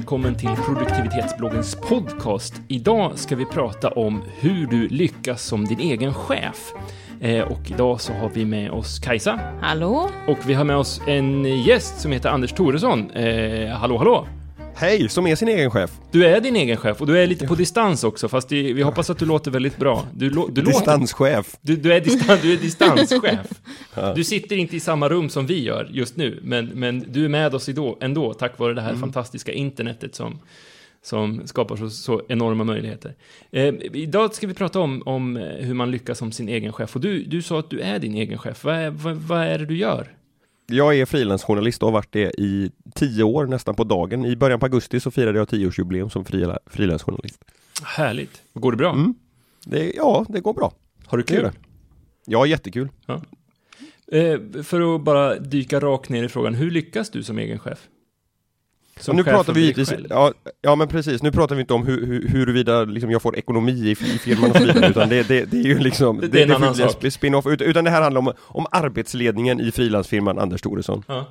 välkommen till produktivitetsbloggens podcast. Idag ska vi prata om hur du lyckas som din egen chef. Eh, och idag så har vi med oss Kajsa. Hallå? Och vi har med oss en gäst som heter Anders Thoresson. Eh, hallå, hallå! Hej, som är sin egen chef. Du är din egen chef och du är lite på distans också, fast det, vi hoppas att du låter väldigt bra. Du, lo, du Distanschef. Du, du, är distan, du är distanschef. Du sitter inte i samma rum som vi gör just nu, men, men du är med oss ändå, ändå tack vare det här Mm. fantastiska internetet som, som skapar så, så enorma möjligheter. Eh, idag ska vi prata om, om hur man lyckas som sin egen chef. Och du, du sa att du är din egen chef. Vad är, vad, vad är det du gör? Jag är frilansjournalist och har varit det i tio år nästan på dagen. I början på augusti så firade jag tioårsjubileum som frila- frilansjournalist. Härligt. Går det bra? Mm. Det, ja, det går bra. Har du kul? Ja, jättekul. Eh, för att bara dyka rakt ner i frågan, hur lyckas du som egen chef? Som nu pratar vi givetvis, ja, ja men precis, nu pratar vi inte om hur, hur, huruvida liksom jag får ekonomi i, i firman och så vidare, utan det, det, det är ju liksom, Det- det är en annan får bli sak. spin-off, utan det här handlar om, om arbetsledningen i frilansfirman Anders Thoresson. Ja.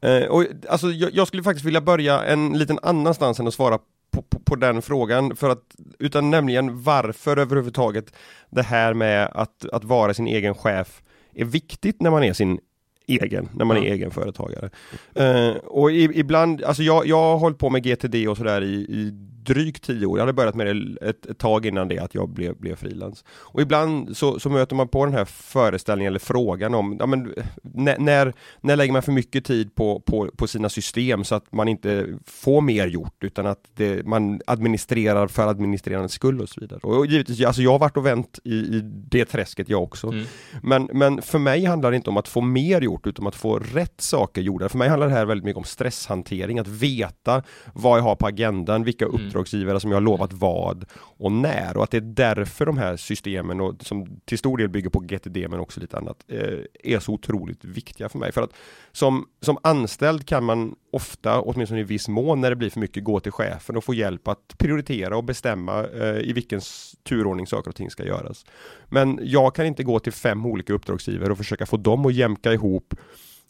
Eh, och, alltså, jag, jag skulle faktiskt vilja börja en liten annanstans än att svara på, på, på den frågan, för att, utan nämligen varför överhuvudtaget det här med att, att vara sin egen chef är viktigt när man är sin egen, när man Ja. är egenföretagare. Eh, och i, ibland, alltså jag, jag har hållit på med GTD och sådär i, i drygt tio år. Jag hade börjat med det ett, ett tag innan det att jag blev, blev frilans. Och ibland så, så möter man på den här föreställningen eller frågan om, ja men när, när, när lägger man för mycket tid på, på, på sina system så att man inte får mer gjort utan att det, man administrerar för administrerandets skull och så vidare. Och givetvis, alltså jag har varit och vänt i, i det träsket jag också. Mm. Men, men för mig handlar det inte om att få mer gjort utan om att få rätt saker gjorda. För mig handlar det här väldigt mycket om stresshantering, att veta vad jag har på agendan, vilka Mm. uppdragsgivare som jag har lovat vad och när. Och att det är därför de här systemen, och som till stor del bygger på GTD men också lite annat, eh, är så otroligt viktiga för mig. För att som, som anställd kan man ofta, åtminstone i viss mån, när det blir för mycket, gå till chefen och få hjälp att prioritera och bestämma eh, i vilken turordning saker och ting ska göras. Men jag kan inte gå till fem olika uppdragsgivare och försöka få dem att jämka ihop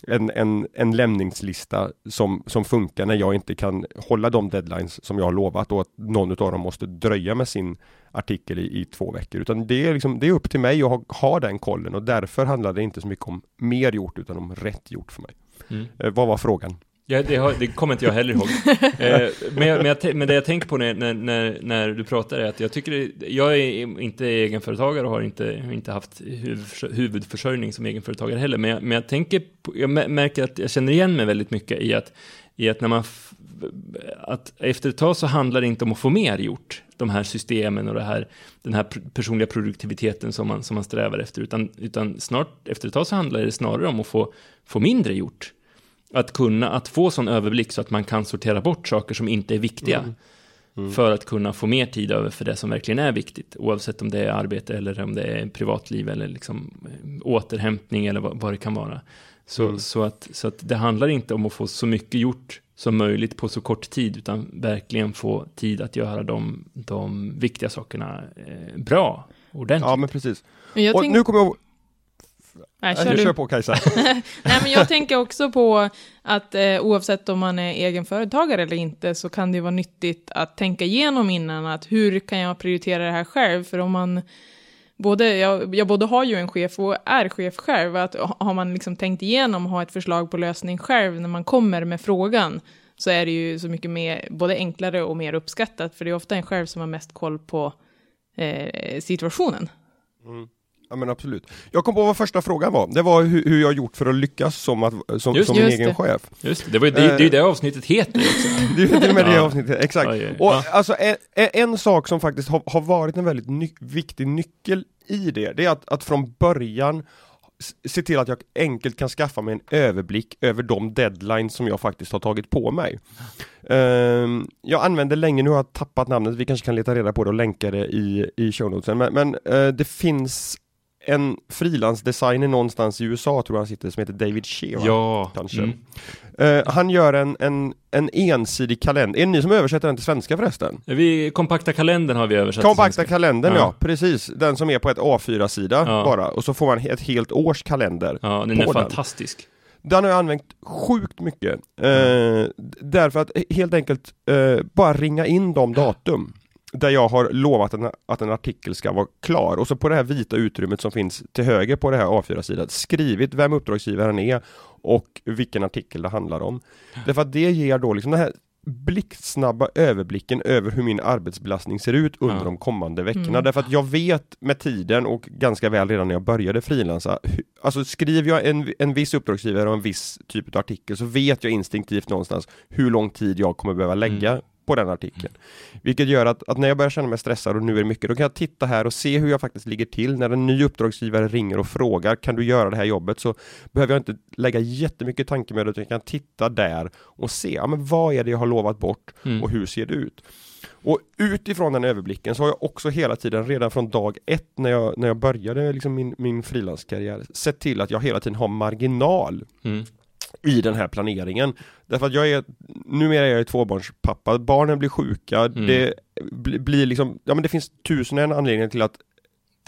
en, en, en lämningslista som, som funkar när jag inte kan hålla de deadlines som jag har lovat och att någon av dem måste dröja med sin artikel i, i två veckor. Utan det är, liksom, det är upp till mig att ha, ha den kollen och därför handlar det inte så mycket om mer gjort utan om rätt gjort för mig. Mm. Eh, vad var frågan? Ja, det, har, det kommer inte jag heller ihåg. eh, men, jag, men, jag, men det jag tänker på när, när, när, du pratar är att jag tycker, det- jag är inte egenföretagare och har inte, inte haft huvudförsö- huvudförsörjning som egenföretagare heller, men jag, men jag tänker, jag mär- märker att jag känner igen mig väldigt mycket i att, i att när man, att efter ett tag så handlar det inte om att få mer gjort, de här systemen och här, den här personliga produktiviteten som man, som man strävar efter, utan, utan snart, efter ett tag så handlar det snarare om att få, få mindre gjort. Att kunna, att få sån överblick så att man kan sortera bort saker som inte är viktiga. För att kunna få mer tid över för det som verkligen är viktigt. Oavsett om det är arbete eller om det är privatliv eller liksom eh, återhämtning eller vad, vad det kan vara. Så, Mm. så, att, så att det handlar inte om att få så mycket gjort som möjligt på så kort tid, utan verkligen få tid att göra de, de viktiga sakerna eh, bra, ordentligt. Ja men precis. Men och tänk... nu kommer jag... Nej, kör du kör på Kajsa. Nej, men jag tänker också på att eh, oavsett om man är egenföretagare eller inte så kan det vara nyttigt att tänka igenom innan att hur kan jag prioritera det här själv? För om man både, jag, jag både har ju en chef och är chef själv, att ha- har man liksom tänkt igenom och har ett förslag på lösning själv när man kommer med frågan så är det ju så mycket mer, både enklare och mer uppskattat, för det är ofta en själv som har mest koll på eh, situationen. Ja men absolut. Jag kom på vad första frågan var. Det var hur, hur jag gjort för att lyckas som, att, som, Just som det. min Just egen det. chef. Just det, det, var, det, det är ju det avsnittet heter också. Det är till och med det avsnittet, exakt. Oj, oj. Och Ja. alltså en, en sak som faktiskt har, har varit en väldigt ny, viktig nyckel i det, det är att, att från början se till att jag enkelt kan skaffa mig en överblick över de deadlines som jag faktiskt har tagit på mig. Ehm, jag använde länge, nu har jag tappat namnet, vi kanske kan leta reda på det och länka det i, i show notesen, men, men eh, det finns en frilansdesigner någonstans i USA tror jag han sitter som heter David Shea. va? Ja. Kanske. Mm. Eh, han gör en, en, en ensidig kalender. Är det ni som översätter den till svenska förresten? Vi, kompakta kalendern har vi översatt Kompakta kalendern ja. Ja. precis. Den som är på ett A4-sida Ja. bara. Och så får man ett helt års kalender. Ja, den är fantastisk. Den har jag använt sjukt mycket. Eh, därför att helt enkelt eh, bara ringa in de datum där jag har lovat en, att en artikel ska vara klar och så på det här vita utrymmet som finns till höger på det här A4-sidan skrivit vem uppdragsgivaren är och vilken artikel det handlar om. Därför att det ger då liksom den här blixtsnabba överblicken över hur min arbetsbelastning ser ut under Ja. de kommande veckorna. Mm. Därför att jag vet med tiden och ganska väl redan när jag började frilansa, alltså skriver jag en, en viss uppdragsgivare och en viss typ av artikel så vet jag instinktivt någonstans hur lång tid jag kommer behöva lägga Mm. På den artikeln. Vilket gör att, att när jag börjar känna mig stressad och nu är det mycket, då kan jag titta här och se hur jag faktiskt ligger till. När en ny uppdragsgivare ringer och frågar, kan du göra det här jobbet? Så behöver jag inte lägga jättemycket tankemöda, utan jag kan titta där och se, ja men vad är det jag har lovat bort Mm. och hur ser det ut? Och utifrån den överblicken så har jag också hela tiden, redan från dag ett när jag, när jag började liksom min, min frilanskarriär, sett till att jag hela tiden har marginal Mm. I den här planeringen. Därför att jag är, numera är jag tvåbarnspappa, barnen blir sjuka, Mm. det bli- blir liksom, ja men det finns tusen och en anledningar till att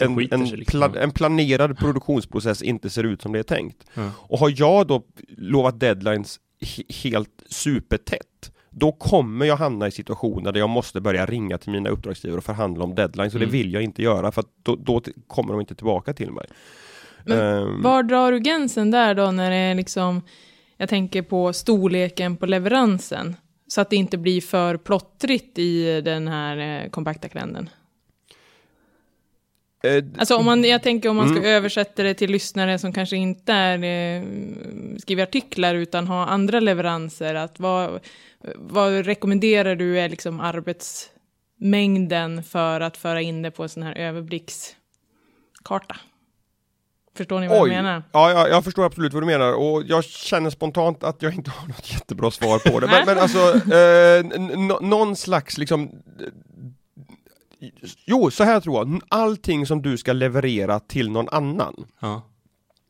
en, en, liksom. pla, en planerad produktionsprocess inte ser ut som det är tänkt. Ja. Och har jag då lovat deadlines he- helt supertätt, då kommer jag hamna i situationer där jag måste börja ringa till mina uppdragsgivare och förhandla om deadlines och Mm. det vill jag inte göra för att då, då kommer de inte tillbaka till mig. Men Ehm, Var drar du gränsen där då när det är liksom, jag tänker på storleken på leveransen, så att det inte blir för plottrigt i den här eh, kompakta kalendern? eh, Alltså om man, jag tänker om man ska Mm. översätta det till lyssnare som kanske inte är, eh, skriver artiklar utan har andra leveranser, att vad, vad rekommenderar du är liksom arbetsmängden för att föra in det på en sån här överblickskarta? Förstår ni vad Oj, jag menar? ja, ja, jag förstår absolut vad du menar och jag känner spontant att jag inte har något jättebra svar på det. men, men alltså, eh, någon slags liksom Jo, så här tror jag. Allting som du ska leverera till någon annan. Ja.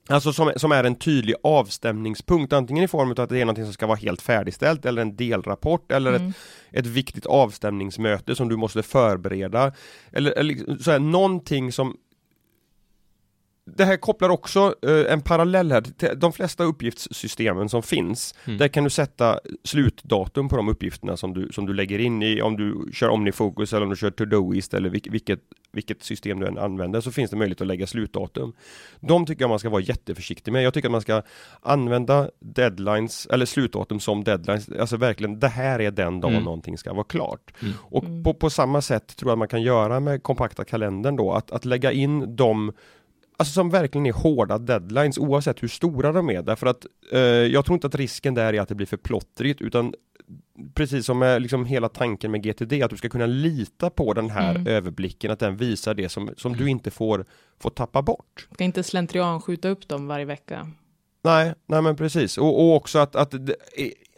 Alltså som, som är en tydlig avstämningspunkt, antingen i form av att det är någonting som ska vara helt färdigställt eller en delrapport eller Mm. ett, ett viktigt avstämningsmöte som du måste förbereda. Eller, eller liksom så här, någonting som det här kopplar också eh, en parallell här till de flesta uppgiftssystemen som finns. Mm. Där kan du sätta slutdatum på de uppgifterna som du, som du lägger in i, om du kör Omnifocus eller om du kör Todoist eller vilket, vilket, vilket system du än använder så finns det möjlighet att lägga slutdatum. De tycker jag man ska vara jätteförsiktig med. Jag tycker att man ska använda deadlines eller slutdatum som deadlines. Alltså verkligen, det här är den dagen Mm. någonting ska vara klart. Mm. Och Mm. på, på samma sätt tror jag man kan göra med kompakta kalendern då, att, att lägga in de Alltså som verkligen är hårda deadlines oavsett hur stora de är därför att eh, jag tror inte att risken där är att det blir för plottrigt utan precis som med liksom hela tanken med GTD att du ska kunna lita på den här Mm. överblicken att den visar det som, som du inte får, får tappa bort. Ska inte slentrian skjuta upp dem varje vecka. Nej, nej men precis. Och, och också att, att det,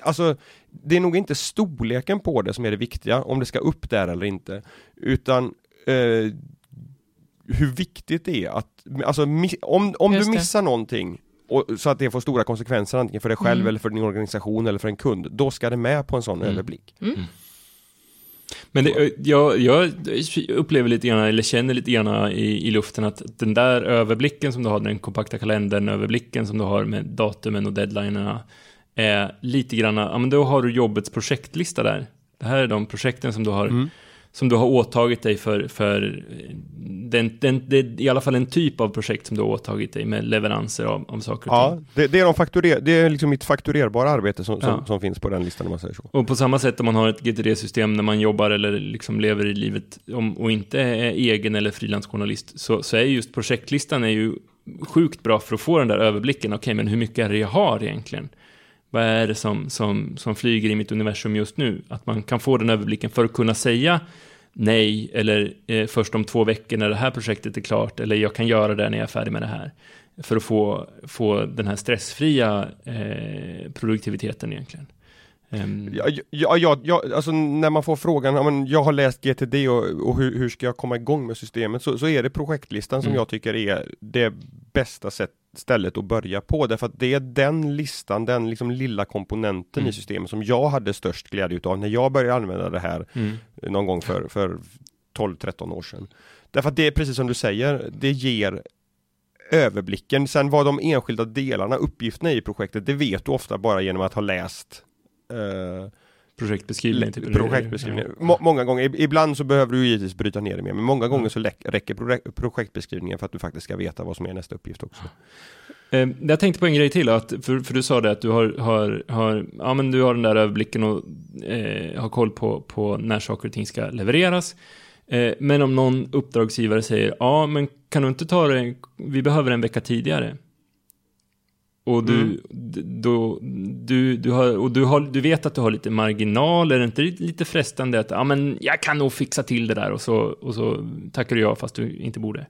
alltså, det är nog inte storleken på det som är det viktiga, om det ska upp där eller inte. Utan eh, hur viktigt det är att, alltså om, om du Just det. missar någonting och, så att det får stora konsekvenser antingen för dig själv Mm. eller för din organisation eller för en kund, då ska det med på en sån Mm. överblick. Men det, jag, jag upplever lite grann, eller känner lite grann i, i luften att den där överblicken som du har, den kompakta kalendern, överblicken som du har med datumen och deadlinerna, är lite grann, ja men då har du jobbets projektlista där. Det här är de projekten som du har, Mm. Som du har åtagit dig för, för den, den, det är i alla fall en typ av projekt som du har åtagit dig med leveranser av, av saker och ting. Ja, det, det, är de fakturer, det är liksom mitt fakturerbara arbete som, som, Ja. som finns på den listan om man säger så. Och på samma sätt om man har ett GTD-system när man jobbar eller liksom lever i livet om, och inte är egen eller frilansjournalist så, så är just projektlistan är ju sjukt bra för att få den där överblicken. Okej, men hur mycket är det jag har egentligen? Vad är det som, som, som flyger i mitt universum just nu? Att man kan få den överblicken för att kunna säga nej eller eh, först om två veckor när det här projektet är klart eller jag kan göra det när jag är färdig med det här. För att få, få den här stressfria eh, produktiviteten egentligen. Ehm, Ja, ja, ja, ja, alltså när man får frågan, ja, men jag har läst GTD och, och hur, hur ska jag komma igång med systemet? Så, så är det projektlistan som Mm. jag tycker är det bästa sätt, stället att börja på. Därför att det är den listan, den liksom lilla komponenten Mm. i systemet som jag hade störst glädje utav när jag började använda det här mm. någon gång för, för 12-13 år sedan. Därför att det är precis som du säger, det ger överblicken. Sen vad de enskilda delarna, uppgifterna i projektet, det vet du ofta bara genom att ha läst eh, Projektbeskrivning. Typ, projektbeskrivning. Må, många gånger, ibland så behöver du givetvis bryta ner det mer, men många gånger så räcker projek projektbeskrivningen för att du faktiskt ska veta vad som är nästa uppgift också. Eh, jag tänkte på en grej till, att, för, för du sa det att du har, har, har, ja, men du har den där överblicken och eh, har koll på, på när saker och ting ska levereras. Eh, men om någon uppdragsgivare säger, ja men kan du inte ta det, vi behöver en vecka tidigare. Och du, mm. då, du, du, har, och du, har, du vet att du har lite marginal, är det inte lite frestande att ja, men jag kan nog fixa till det där och så, och så tackar du ja fast du inte borde?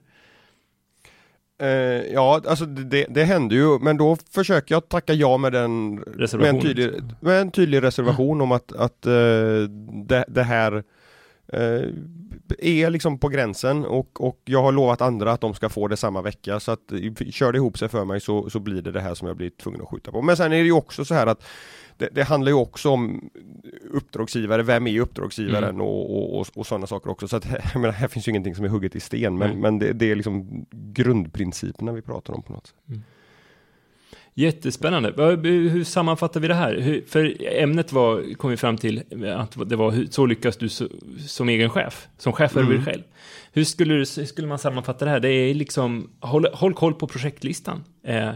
Uh, ja, alltså det, det händer ju, men då försöker jag tacka ja med, den, med, en, tydlig, med en tydlig reservation mm. om att, att uh, det, det, här uh, är liksom på gränsen och, och jag har lovat andra att de ska få det samma vecka så att kör det ihop sig för mig så, så blir det det här som jag blir tvungen att skjuta på. Men sen är det ju också så här att det, det handlar ju också om uppdragsgivare, vem är uppdragsgivaren mm. och, och, och, och sådana saker också. Så att, jag menar, här finns ju ingenting som är hugget i sten men, mm. men det, det, är liksom grundprinciperna vi pratar om på något sätt. Mm. Jättespännande. Hur sammanfattar vi det här? för ämnet var, kom vi fram till, att det var så lyckas du som egen chef, som chef över mm. dig själv. Hur skulle, skulle man sammanfatta det här? Det är liksom, håll, håll koll på projektlistan. Är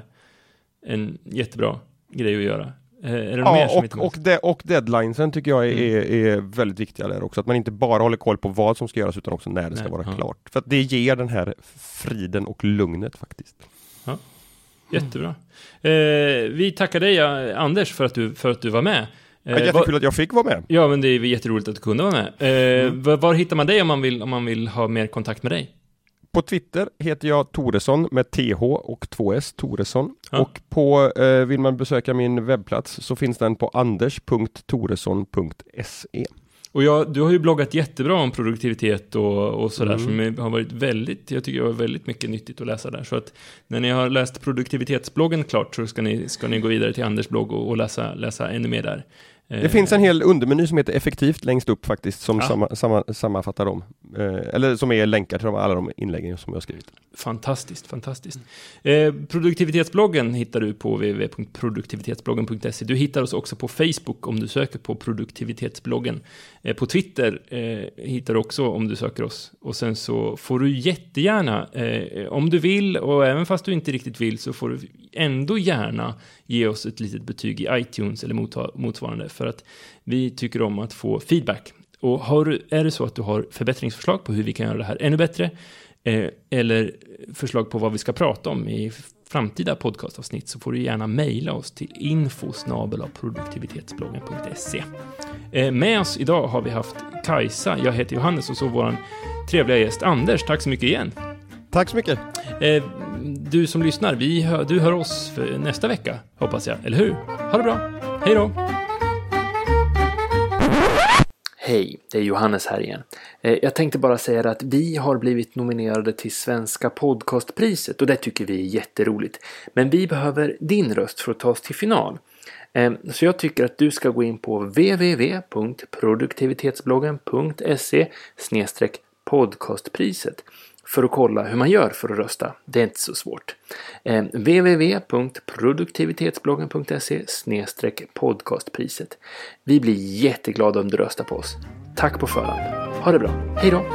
en jättebra grej att göra. Det ja, och, och, de, och deadlinesen tycker jag är, mm. är, väldigt viktiga där också. Att man inte bara håller koll på vad som ska göras utan också när det Nej, ska vara ja. klart. För att det ger den här friden och lugnet faktiskt. Jättebra. Eh, vi tackar dig Anders för att du, för att du var med. Eh, jättekul var, att jag fick vara med. Ja, men det är jätteroligt att du kunde vara med. Eh, mm. var, var, hittar man dig om man, vill, om man vill ha mer kontakt med dig? På Twitter heter jag Toresson med TH och 2S, Toresson. Ja. Och på, eh, vill man besöka min webbplats så finns den på anders.toresson.se. Och jag, du har ju bloggat jättebra om produktivitet och, och sådär mm. som har varit väldigt, jag tycker det var väldigt mycket nyttigt att läsa där. Så att när ni har läst produktivitetsbloggen klart så ska ni, ska ni gå vidare till Anders blogg och, och läsa, läsa ännu mer där. Det eh, finns en hel undermeny som heter effektivt längst upp faktiskt som ja. samma, samma, sammanfattar dem. Eh, eller som är länkar till alla de inläggen som jag har skrivit. Fantastiskt, fantastiskt. Eh, produktivitetsbloggen hittar du på www.produktivitetsbloggen.se. Du hittar oss också på Facebook om du söker på produktivitetsbloggen. Eh, på Twitter hittar du också om du söker oss. Och sen så får du jättegärna, om du vill och även fast du inte riktigt vill så får du ändå gärna ge oss ett litet betyg i iTunes eller motsvarande för att vi tycker om att få feedback. Och har, är det så att du har förbättringsförslag på hur vi kan göra det här ännu bättre eh, eller förslag på vad vi ska prata om i framtida podcastavsnitt så får du gärna mejla oss till info produktivitetsbloggen.se. Eh, med oss idag har vi haft Kajsa, jag heter Johannes och så vår trevliga gäst Anders. Tack så mycket igen. Tack så mycket. Eh, du som lyssnar, vi hör, du hör oss nästa vecka, hoppas jag. Eller hur? Ha det bra. Hej då! Hej, det är Johannes här igen. Eh, jag tänkte bara säga att vi har blivit nominerade till Svenska podcastpriset och det tycker vi är jätteroligt. Men vi behöver din röst för att ta oss till final. Eh, så jag tycker att du ska gå in på www.produktivitetsbloggen.se podcastpriset för att kolla hur man gör för att rösta. Det är inte så svårt. Eh, www.produktivitetsbloggen.se podcastpriset. Vi blir jätteglada om du röstar på oss. Tack på förhand. Ha det bra. Hej då!